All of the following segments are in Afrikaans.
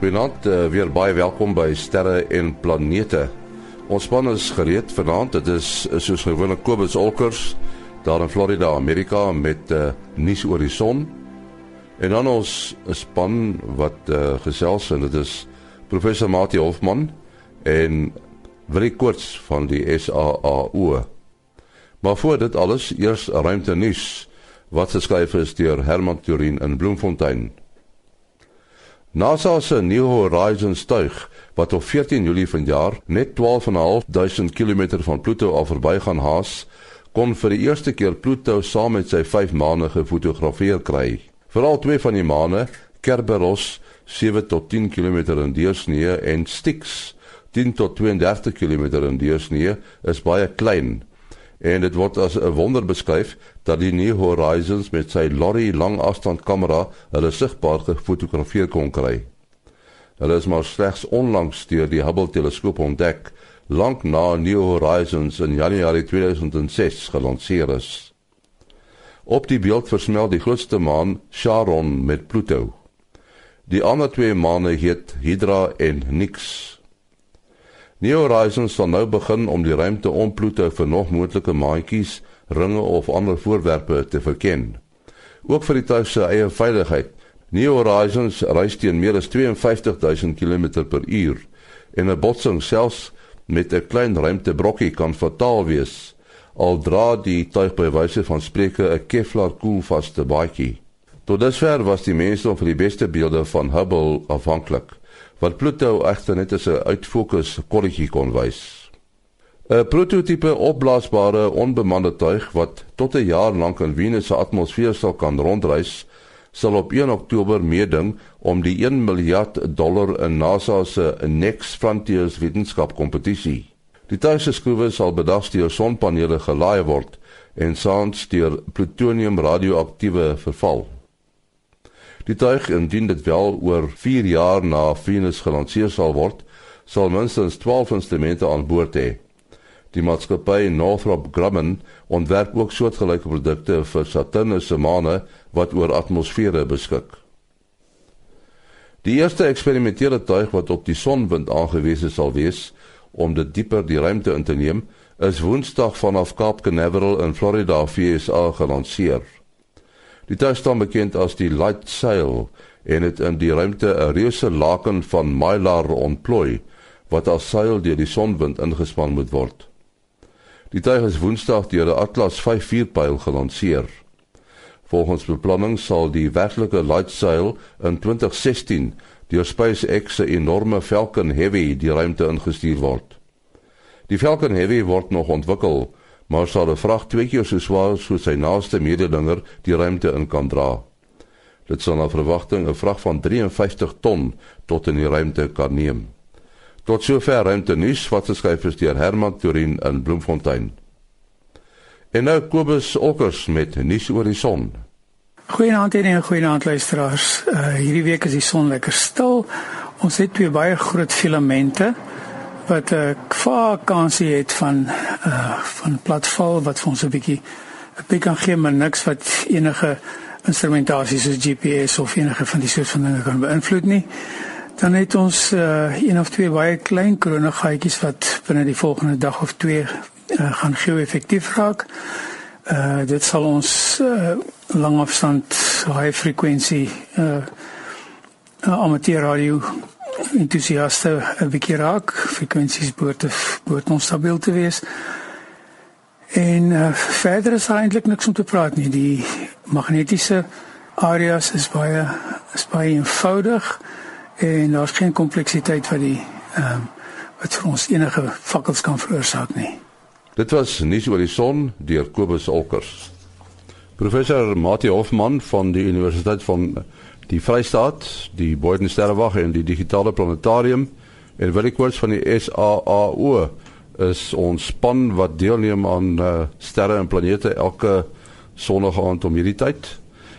Goeienaand, uh, weer baie welkom by Sterre en Planete. Ons span is gereed vanaand. Dit is soos gewoonlik Kobus Olkers daar in Florida, Amerika met uh, nuus oor die son. En dan ons span wat uh, gesels en dit is professor Mati Hofman en Willie Koorts van die SAAO. Maar voor dit alles, eers ruimte nuus wat geskryf is deur Herman Turin in Bloemfontein. NASA se New Horizons tuig wat op 14 Julie vanjaar net 12.500 km van Pluto af verbygaan haas, kon vir die eerste keer Pluto saam met sy 5 maane gefotografeer kry. Veral twee van die maane, Kerberos 7 tot 10 km in deursnee en Styx 10 tot 32 km in deursnee is baie klein en dit word as 'n wonder beskryf dat die New Horizons met sy LORRI langafstandkamera hulle sigbaar gefotografeer kon kry. Hulle is maar slegs onlangs deur die Hubble teleskoop ontdek, lank na New Horizons in Januarie 2006 gelanseer is. Op die beeld versmel die grootste maan Charon met Pluto. Die ander twee maane heet Hydra en Nix. New Horizons sal nou begin om die ruimte om Pluto vir nog moontlike maatjies, ringe of ander voorwerpe te verken. Ook vir die tuig se eie veiligheid. New Horizons reis teen meer as 52000 km/h en 'n botsing selfs met 'n klein ruimtebrokkie kan fataal wees. Al dra die tuig by wyse van spreke 'n Kevlar koelvaste baadjie. Tot dusver was die mense van die beste beelde van Hubble afhanklik wat Pluto egter net as 'n uitfokus korretjie kon wys. 'n Prototipe opblaasbare onbemande tuig wat tot 'n jaar lank in Venus se atmosfeer sal kan rondreis, sal op 1 Oktober meeding om die 1 miljard dollar in NASA se Next Frontiers wetenskap kompetisie. Die tuig se skroewe sal bedags deur sonpanele gelaai word en saans deur plutonium radioaktiewe verval. Die tuig indien dit wel oor 4 jaar na Venus gelanseer sal word, sal minstens 12 instrumente aan boord hê. Die maatskappy Northrop Grumman ontwerp ook soortgelyke produkte vir Saturnus se maane wat oor atmosfere beskik. Die eerste eksperimentele tuig wat op die sonwind aangewese sal wees om dit dieper die ruimte in te neem, is Woensdag vanaf Cape Canaveral in Florida, VSA gelanseer. Die tuig staan bekend as die Light Sail en het in die ruimte 'n reuse laken van mylar ontplooi wat as seil deur die sonwind ingespan moet word. Die tuig is Woensdag deur die Atlas 54 pyl gelanseer. Volgens beplanning sal die werklike Sail in 2016 deur SpaceX se enorme Falcon Heavy die ruimte ingestuur word. Die Falcon Heavy word nog ontwikkel maar sal 'n vrag twee keer so swaar soos sy naaste mededinger die ruimte in kan dra. Dit sal na verwagting 'n vrag van 53 ton tot in die ruimte kan neem. Tot sover ruimte nuus wat geskryf is deur Herman Turin in Bloemfontein. En nou Kobus Olkers met nuus oor die son. Goeienaand en goeienaand luisteraars. Uh, hierdie week is die son lekker stil. Ons het twee baie groot filamente wat 'n uh, vaak kansie het van uh van platval wat vir ons 'n bietjie 'n bietjie kan gee maar niks wat enige instrumentasie soos GPS of enige van die soort van dinge kan beïnvloed nie. Dan het ons uh een of twee baie klein kronigaatjies wat binne die volgende dag of twee uh, gaan geo-effektief raak. Uh dit sal ons uh langafstand high frekwensie uh amateur radio entoesiaste 'n bietjie raak, frekwensies behoort behoort ons stabiel te wees. En uh, verder is eintlik niks om te praat nie. Die magnetiese areas is baie is baie eenvoudig en daar's geen kompleksiteit wat die ehm um, wat vir ons enige fakkels kan veroorsaak nie. Dit was nuus oor die son deur Kobus Olkers. Professor Mati Hofman van die Universiteit van die Vrystaat, die Boordensterrewag en die digitale planetarium en wil ek kort van die SAAO is ons span wat deelneem aan uh, sterre en planete elke sonnige aand om hierdie tyd.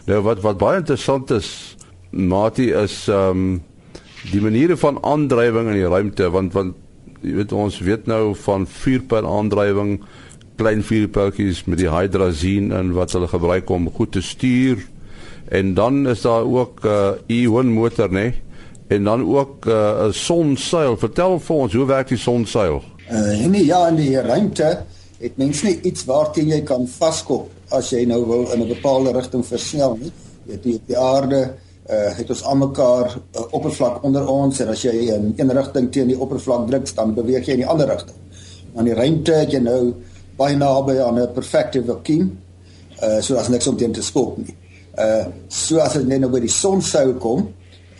Nou wat wat baie interessant is, Mati is ehm um, die maniere van aandrywing in die ruimte want want jy weet ons weet nou van vuurpyl aandrywing klein vuurpyltjies met die hydrazine en wat hulle gebruik om goed te stuur En dan is daar ook 'n uh, Ion motor nê. en dan ook uh, 'n sonseil. Vertel vir ons hoe werk die sonseil? Uh nee, ja, in die ruimte het mens nie iets waarteen jy kan vaskop as jy nou wil in 'n bepaalde rigting versnel nie. Jy het die, die aarde uh het ons almekaar 'n uh, oppervlak onder ons en as jy in een rigting teen die oppervlak druk, dan beweeg jy in die ander rigting. Maar in die ruimte het jy nou baie naby aan 'n perfekte vakuum. Uh so as niks om teen te skop nie. Uh so as dit net nou by die son sou kom,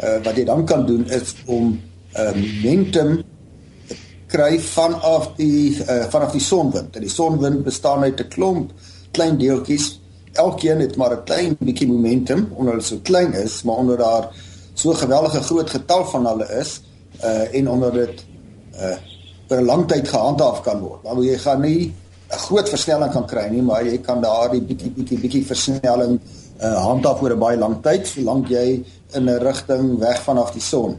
uh wat jy dan kan doen is om uh, momentum kry vanaf die uh, vanaf die sonwind. En die sonwind bestaan uit 'n klomp klein deeltjies elkeen het maar 'n klein bietjie momentum omdat hulle so klein is, maar onder daar so geweldige groot getal van hulle is, uh en onder dit uh vir 'n lang tyd gehandhaaf kan word. Dan jy gaan nie 'n groot versnelling kan kry nie, maar jy kan daardie bietjie bietjie bietjie versnelling uh handhaaf oor 'n baie lang tyd, solank jy in 'n rigting weg vanaf die son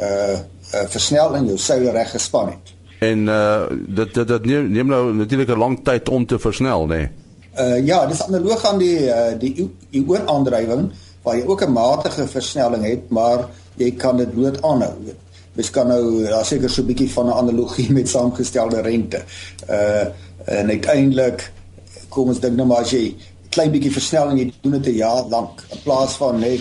uh uh versnel en jou seile reg gespan het. En uh dit dit dit neem, neem nou natuurlik 'n lang tyd om te versnel, nê. Nee. Uh ja, dis analoog aan die uh, die ioon-aandrywing waar jy ook 'n matige versnelling het, maar jy kan dit bloot aanhou. Mens kan nou daar seker so 'n bietjie van 'n analogie met saamgestelde rente. Uh en uiteindelik kom ons dink nou maar as jy klein bietjie versnelling jy doen dit 'n jaar lank in plaas van net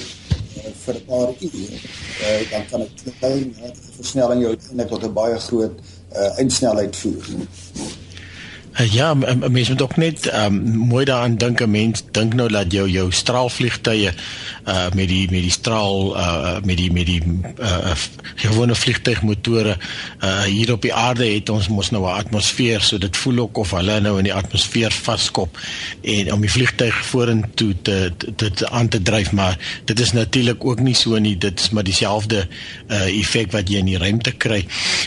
vir 'n paar ure, uh, dan kan 'n klein versnelling jou net tot 'n baie groot uh, eindsnelheid voer. Uh, ja, 'n mens moet ook net um, mooi daaraan dink. 'n Mens dink nou dat jou jou straalvliegtuie uh met die met die straal uh met die met die uh gewone vliegtuigmotore uh hier op die aarde het ons mos nou 'n atmosfeer, so dit voel ook of hulle nou in die atmosfeer vaskop en om die vliegtuig vorentoe te dit aan te dryf, maar dit is natuurlik ook nie so nie. Dit is maar dieselfde uh effek wat jy in die ruimte kry.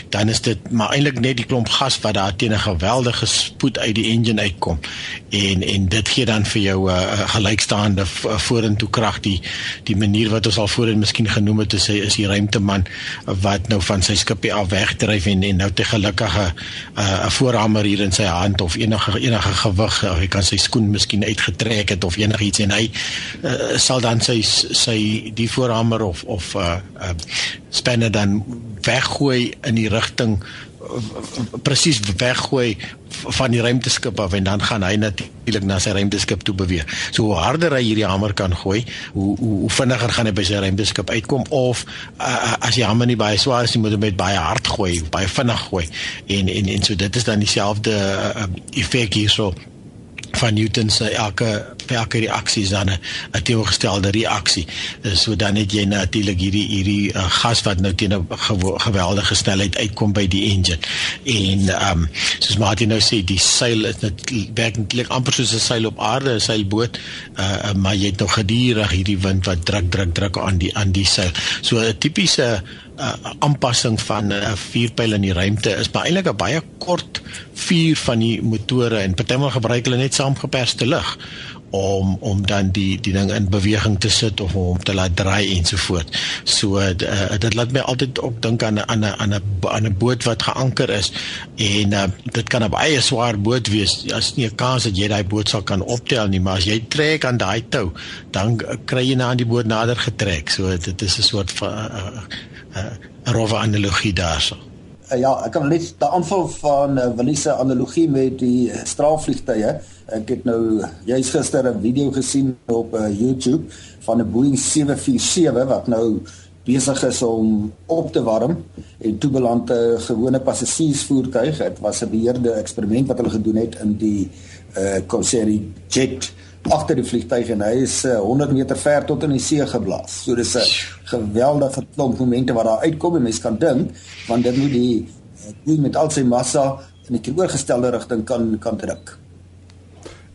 Dan is dit maar eintlik net die klomp gas wat daar teen 'n geweldige spoed uit die engine uitkom. En en dit gee dan vir jou 'n uh, uh, gelykstaande uh, vorentoe krag. Die die manier wat ons al voorheen miskien genoem het is hy is die ruimteman wat nou van sy skipie af wegdryf en en nou te gelukkige 'n uh, voorhamer hier in sy hand of enige enige gewig of hy kan sy skoen miskien uitgetrek het of enigiets. En hy uh, sal dan sy sy die voorhamer of of uh, uh, spanner dan weggooi in die rigting presies weggooi van die ruimteskip af en dan gaan hy natuurlik na sy ruimteskip toe beweeg. So hoe harder hy hierdie hamer kan gooi, hoe hoe, hoe vinniger gaan hy by sy ruimteskip uitkom of uh, as die hamer nie baie swaar is nie, moet hy met baie hard gooi, baie vinnig gooi. En en en so dit is dan dieselfde uh, effek hierso van Newton se elke elke reaksie is dan 'n teenoorgestelde reaksie. So dan het jy natuurlik hierdie hierdie uh, gas wat nou teen 'n geweldige snelheid uitkom by die engine. En ehm um, soos Martin nou sê, die seil is net werk netlik amper soos 'n seil op aarde, 'n seilboot, uh, maar jy het nog gedurig hierdie wind wat druk druk druk aan die aan die seil. So 'n tipiese uh, aanpassing van 'n uh, vuurpyl in die ruimte is maar eintlik 'n baie kort vuur van die motore en partymal gebruik hulle net saamgeperste lug om om dan die die ding in beweging te sit of om te laat draai ensovoort. So uh, dit laat my altyd ook dink aan 'n aan 'n aan 'n aan 'n boot wat geanker is en uh, dit kan 'n baie swaar boot wees. As nie 'n kans dat jy daai boot sal kan optel nie, maar as jy trek aan daai tou, dan kry jy na aan die boot nader getrek. So dit is 'n soort van uh, 'n rowwe analogie daarso. Uh, ja, ek kan net die aanval van uh, Willie se analogie met die uh, straalvliegtuie. Ek het nou juis gister 'n video gesien op uh, YouTube van 'n Boeing 747 wat nou besig is om op te warm en toe beland 'n gewone passasiersvoertuig. Dit was 'n beheerde eksperiment wat hulle gedoen het in die uh Concery jet agter die vliegtuig en hy is uh, 100 meter ver tot in die see geblaas. So dis 'n geweldige klomp momente wat daar uitkom en mens kan dink want dit moet die uh, met al sy massa in 'n teenoorgestelde rigting kan kan druk.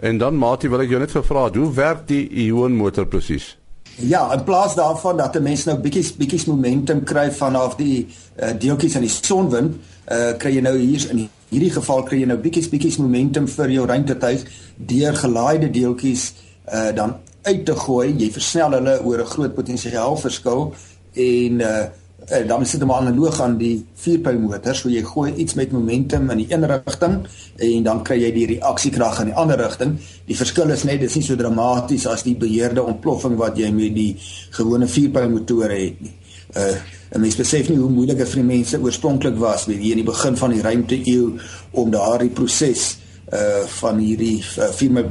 En dan Mati wil ek jou net gevra, hoe werk die ion motor presies? Ja, in plaas daarvan dat 'n mens nou bietjie bietjie momentum kry vanaf die uh, deeltjies aan die sonwind, uh, kry jy nou hier in hierdie geval kry jy nou bietjie bietjie momentum vir jou ruimtetuig deur gelaaide deeltjies uh, dan uit te gooi. Jy versnel hulle oor 'n groot potensiaal verskil en uh, uh, dan sit hom analoog aan die vierpylmotor, so jy gooi iets met momentum in die een rigting en dan kry jy die reaksiekrag in die ander rigting. Die verskil is net dis nie so dramaties as die beheerde ontploffing wat jy met die gewone vierpylmotore het nie. Uh 'n mens besef nie hoe moeilik dit vir die mense oorspronklik was, weet jy, in die begin van die ruimte eeu om daardie proses uh van hierdie uh, vier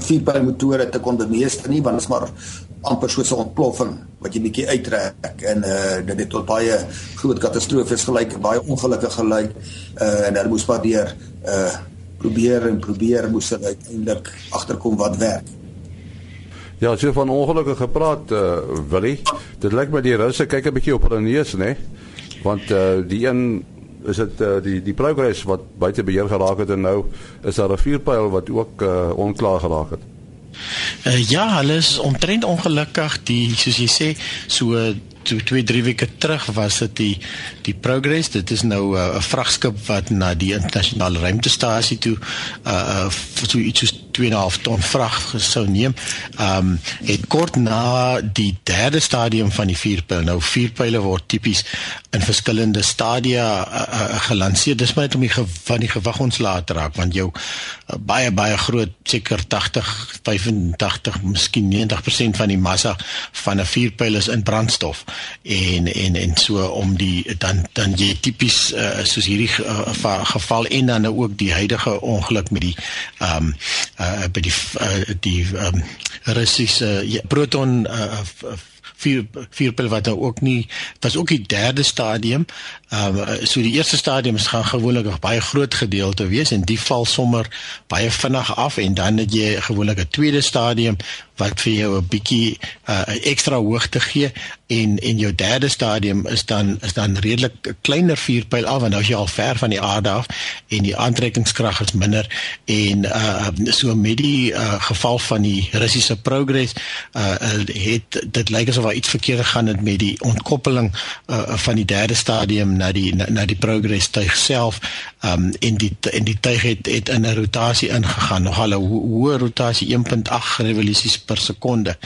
vier motore te kon bemeester nie, want dit is maar amper soos 'n ontploffing wat jy bietjie uittrek en uh dit het tot baie groot katastrofes gelyk, baie ongelukkige gelyk. Uh en hulle moes maar deur uh probeer en probeer moes hulle uiteindelik agterkom wat werk. Ja, so van ongelukkige gepraat uh Willie. Dit lyk my die russe kyk 'n bietjie op hulle neus, né? Want uh die een is dit uh, die die progress wat buite beheer geraak het en nou is daar 'n vuurpyl wat ook uh, onklaar geraak het. Uh, ja, hulle is omtrent ongelukkig die soos jy sê so so 2 3 weke terug was dit die die progress dit is nou uh, 'n uh, vragskip wat na die internasionale ruimtestasie toe uh so iets 2.5 ton vrag sou neem. Ehm um, het kort na die derde stadium van die vierpyl. Nou vierpyle word tipies in verskillende stadia uh, uh, gelanseer. Dis maar net om die van die gewig ons laat raak want jou uh, baie baie groot seker 80 85 miskien 90% van die massa van 'n vierpyl is in brandstof en en en so om die dan dan jy tipies uh, soos hierdie uh, geval en dan ook die huidige ongeluk met die ehm um, uh, by die uh, die um, Russiese uh, proton uh, vier vierpil wat nou ook nie was ook die derde stadium. Ehm um, so die eerste stadium is gaan gewoonlik 'n baie groot gedeelte wees en die val sommer baie vinnig af en dan het jy gewoonlik 'n tweede stadium wat vir jou 'n bietjie 'n uh, ekstra hoogte gee. En en jou derde stadium is dan is dan redelik kleiner vuurpyl af want nou is jy al ver van die aarde af en die aantrekkingskrag is minder. En uh so met die uh, geval van die Russiese progress uh het dit lyk asof daar iets verkeerd gegaan het met die ontkoppeling uh van die derde stadium na die na, na die progress tuig self. Um en die en die tuig het, het in 'n rotasie ingegaan. Nog al 'n ho hoë rotasie 1.8 revolusies per sekonde.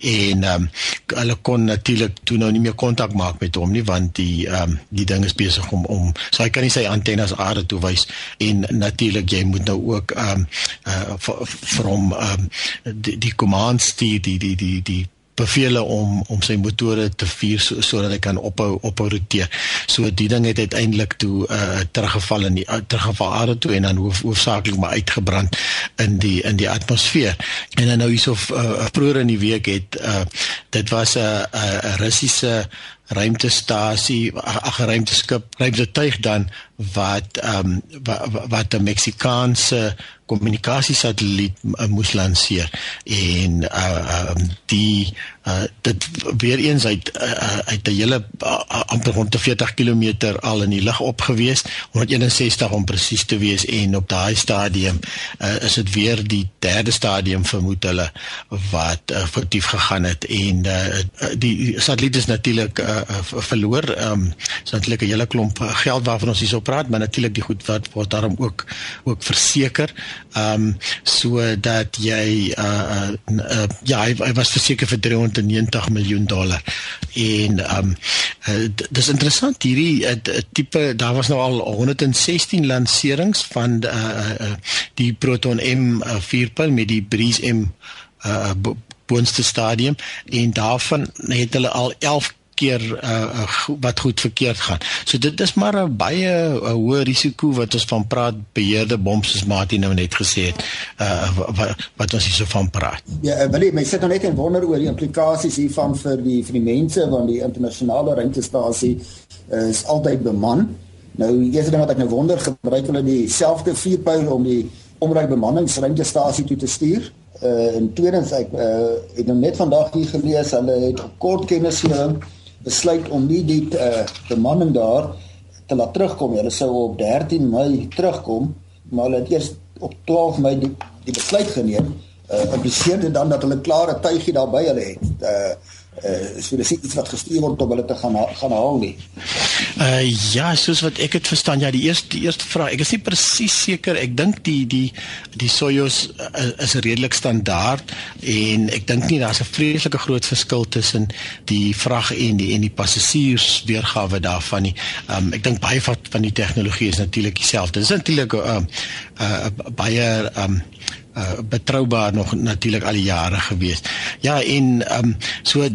En um hulle kon natuurlik toe nou nie meer kontak maak met hom nie want die um die ding is besig om om so hy kan nie sy antennes aarde toe wys en natuurlik jy moet nou ook um uh vir hom um die die commands die die die die die beveel om om sy motore te vuur sodat so hy kan ophou ophou roteer. So die ding het uiteindelik toe uh teruggeval in die uh, teruggeval aarde toe en dan hoof, hoofsaaklik maar uitgebrand in die in die atmosfeer. En dan nou hierso uh, vroeër in die week het uh dit was 'n 'n Russiese ruimtestasie ag ruimteskip ruimtetuig dan wat ehm um, wat, 'n Meksikaanse kommunikasiesatelliet uh, moes lanseer. En uh um, die uh dit weer eens uit uh, uit 'n hele uh, amper rond 40 km al in die lug opgewees 161 om presies te wees. En op daai stadium uh, is dit weer die derde stadium vermoed hulle wat uh, verdief gegaan het. En uh, die satelliet is natuurlik uh, verloor. Um so natuurlik 'n hele klomp geld waarvan ons hierso praat maar natuurlik die goed wat word daarom ook ook verseker. Um sodat jy uh, uh, uh ja hy, hy was verseker vir 390 miljoen dollar. En um uh, dis interessant hierdie uh, tipe daar was nou al 116 lanserings van uh, uh, die Proton M4 met die Breeze M uh, boonste stadium. En daarvan het hulle al 11 keer uh, wat goed verkeerd gaan. So dit is maar 'n baie a hoë risiko wat ons van praat beheerde boms soos Martin nou net gesê het. Uh wat, wat ons hierso van praat. Ja, wil jy my sit nou net en wonder oor die implikasies hiervan vir die vir die mense want die internasionale ruimtestasie uh, is altyd beman. Nou eerste ding wat ek nou wonder, gebruik hulle dieselfde vuurpyl om die omryk bemanningsruimtestasie toe te stuur? Uh en tweedens ek uh het nou net vandag hier gelees hulle het kort kennisgewing besluit om nie die uh, bemanning daar te laat terugkom. Hulle sou op 13 Mei terugkom, maar hulle het eers op 12 Mei die, die besluit geneem. Uh impliseer dit dan dat hulle klare tuigie daar by hulle het. Uh uh so dis iets wat gestuur word om hulle te gaan gaan haal nie. Uh ja, soos wat ek dit verstaan, ja, die eerste die eerste vraag, ek is nie presies seker. Ek dink die die die Soyuz uh, is redelik standaard en ek dink nie daar's 'n vreeslike groot verskil tussen die vrag en die en die passasiers weergawe daarvan nie. Um ek dink baie van van die tegnologie is natuurlik dieselfde. Dit is natuurlik uh, uh, baie um uh betroubaar nog natuurlik al die jare gewees. Ja, en ehm um, so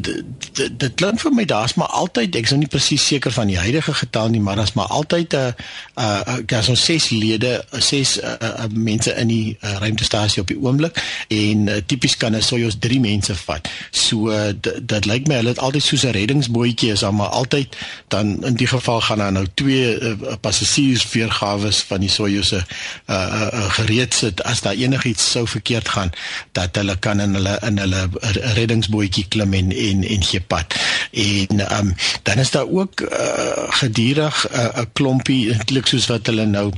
dit klink vir my daar's maar altyd ek is nou nie presies seker van die huidige getal nie, maar daar's maar altyd 'n uh uh daar's ons ses lede, ses uh, uh, mense in die uh, ruimtestasie op die oomblik en uh, tipies kan 'n Soyuz 3 mense vat. So uh, dit lyk my hulle het altyd soos 'n reddingsbootjie is, maar altyd dan in die geval gaan daar nou twee uh, passasiers weergawe van die Soyuz uh, uh, uh, gereed sit as daar enigiets sou verkeerd gaan dat hulle kan in hulle in hulle reddingsbootjie klim en en en gee pad. En ehm um, dan is daar ook uh, gedurig 'n uh, klompie eintlik soos wat hulle nou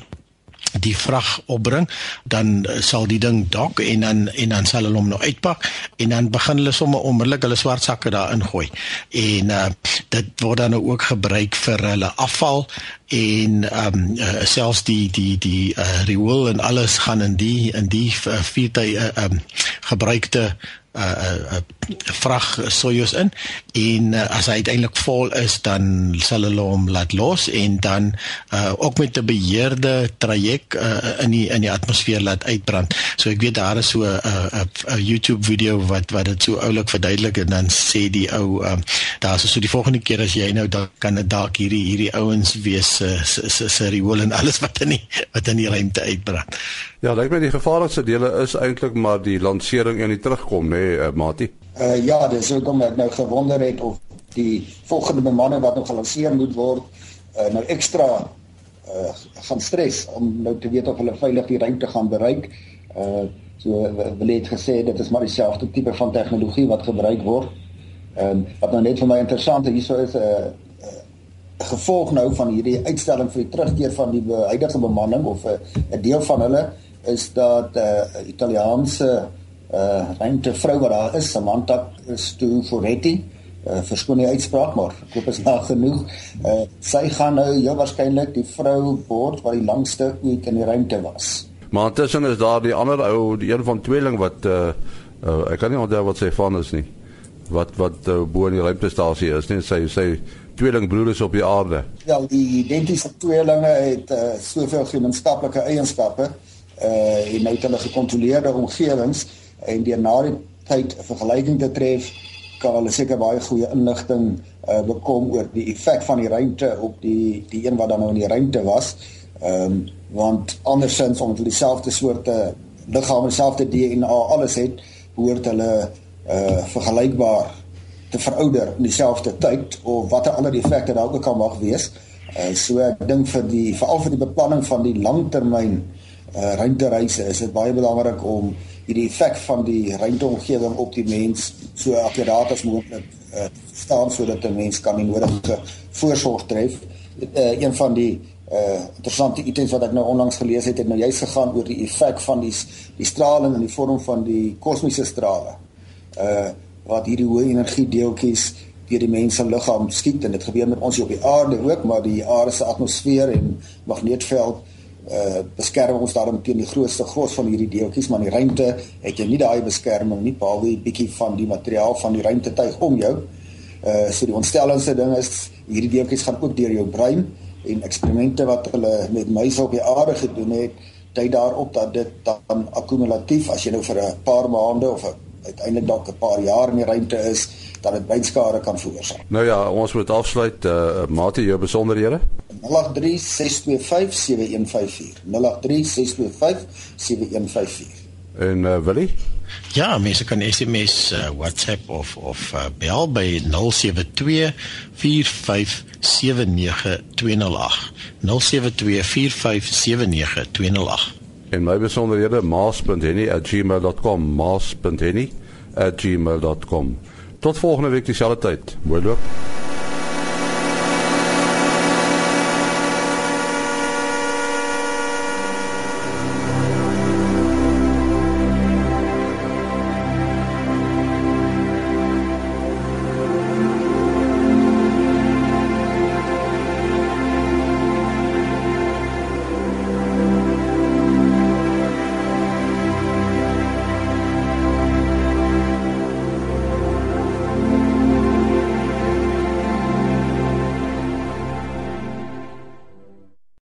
die vrag opbring dan sal die ding dok en dan en dan sal hulle hom nou uitpak en dan begin hulle sommer onmiddellik hulle swart sakke daarin gooi en uh, dit word dan nou ook gebruik vir hulle afval en ehm um, uh, selfs die die die uh, riool en alles gaan in die in die vier tyd ehm uh, um, gebruikte uh uh, uh vrag Soyuz in en uh, as hy uiteindelik vol is dan sal hulle hom laat los en dan uh ook met 'n beheerde traject uh, in die in die atmosfeer laat uitbrand. So ek weet daar is so 'n uh, 'n YouTube video wat wat dit so oulik verduidelik en dan sê die ou um daar's so die volgende keer as jy nou dan kan dit dalk hierdie hierdie ouens wees se se riool en alles wat in die wat in die ruimte uitbrand. Ja, lyk my die gevaarlikste dele is eintlik maar die landering en die terugkom, nê, nee, uh, Mati. Uh ja, dis hoekom ek nou gewonder het of die volgende bemanning wat nog gelanseer moet word, uh nou ekstra uh gaan stres om nou te weet of hulle veilig die ruimte gaan bereik. Uh so wil het gesê dit is maar dieselfde tipe van tegnologie wat gebruik word. Ehm um, wat nou net vir my interessant is, hierso is 'n uh, gevolg nou van hierdie uitstelling vir die terugkeer van die huidige bemanning of 'n deel van hulle is dat 'n uh, Italiaanse uh ruimte vrou wat daar is, Samantha Stuforetti, uh verskoon die uitspraak maar ek hoop is nou genoeg. Uh sy gaan nou heel waarskynlik die vrou word wat die langste ooit in die ruimte was. Maar intussen is daar die ander ou, die een van tweeling wat uh, uh ek kan nie onthou wat sy van is nie. Wat wat uh, bo in die ruimtestasie is, net sy sy tweelingbroers op die aarde. Ja, die identiese tweelinge het uh, soveel gemeenskaplike eienskappe uh en nou het hulle gekontroleerde omgewings en deur na die tyd 'n vergelyking te tref kan hulle seker baie goeie inligting uh bekom oor die effek van die ruimte op die die een wat dan nou in die ruimte was. Ehm um, want andersins omdat hulle dieselfde soorte liggame, dieselfde DNA alles het, behoort hulle uh vergelykbaar te verouder in dieselfde tyd of watter ander effekte daar ook kan mag wees. Uh, so ek dink vir die veral vir die beplanning van die langtermyn uh, ruimtereise is dit baie belangrik om hierdie effek van die ruimteomgewing op die mens so akkuraat as moontlik uh, staan sodat 'n mens kan die nodige voorsorg tref. Uh, een van die uh interessante items wat ek nou onlangs gelees het het nou juist gegaan oor die effek van die die straling in die vorm van die kosmiese strale. Uh wat hierdie hoë energie deeltjies deur die mens se liggaam skiet en dit gebeur met ons hier op die aarde ook maar die aarde se atmosfeer en magneetveld uh beskerm ons daarom teen die grootste gros van hierdie deeltjies maar in die ruimte het jy nie daai beskerming nie behalwe 'n bietjie van die materiaal van die ruimtetuig om jou. Uh so die ontstellendste ding is hierdie deeltjies gaan ook deur jou brein en eksperimente wat hulle met muise op die aarde gedoen het, dui daarop dat dit dan akkumulatief as jy nou vir 'n paar maande of 'n uiteindelik dalk 'n paar jaar in die ruimte is dat dit breinskade kan veroorsaak. Nou ja, ons moet afsluit uh mate jou besonderhede. 0836257154. 0836257154. En uh Willie? Ja, mense kan SMS, uh, WhatsApp of of uh, bel by 0724579208. 0724579208. En my besonderhede maas.henny@gmail.com maas.henny@gmail.com. Tot volgende week dieselfde tyd. Mooi loop.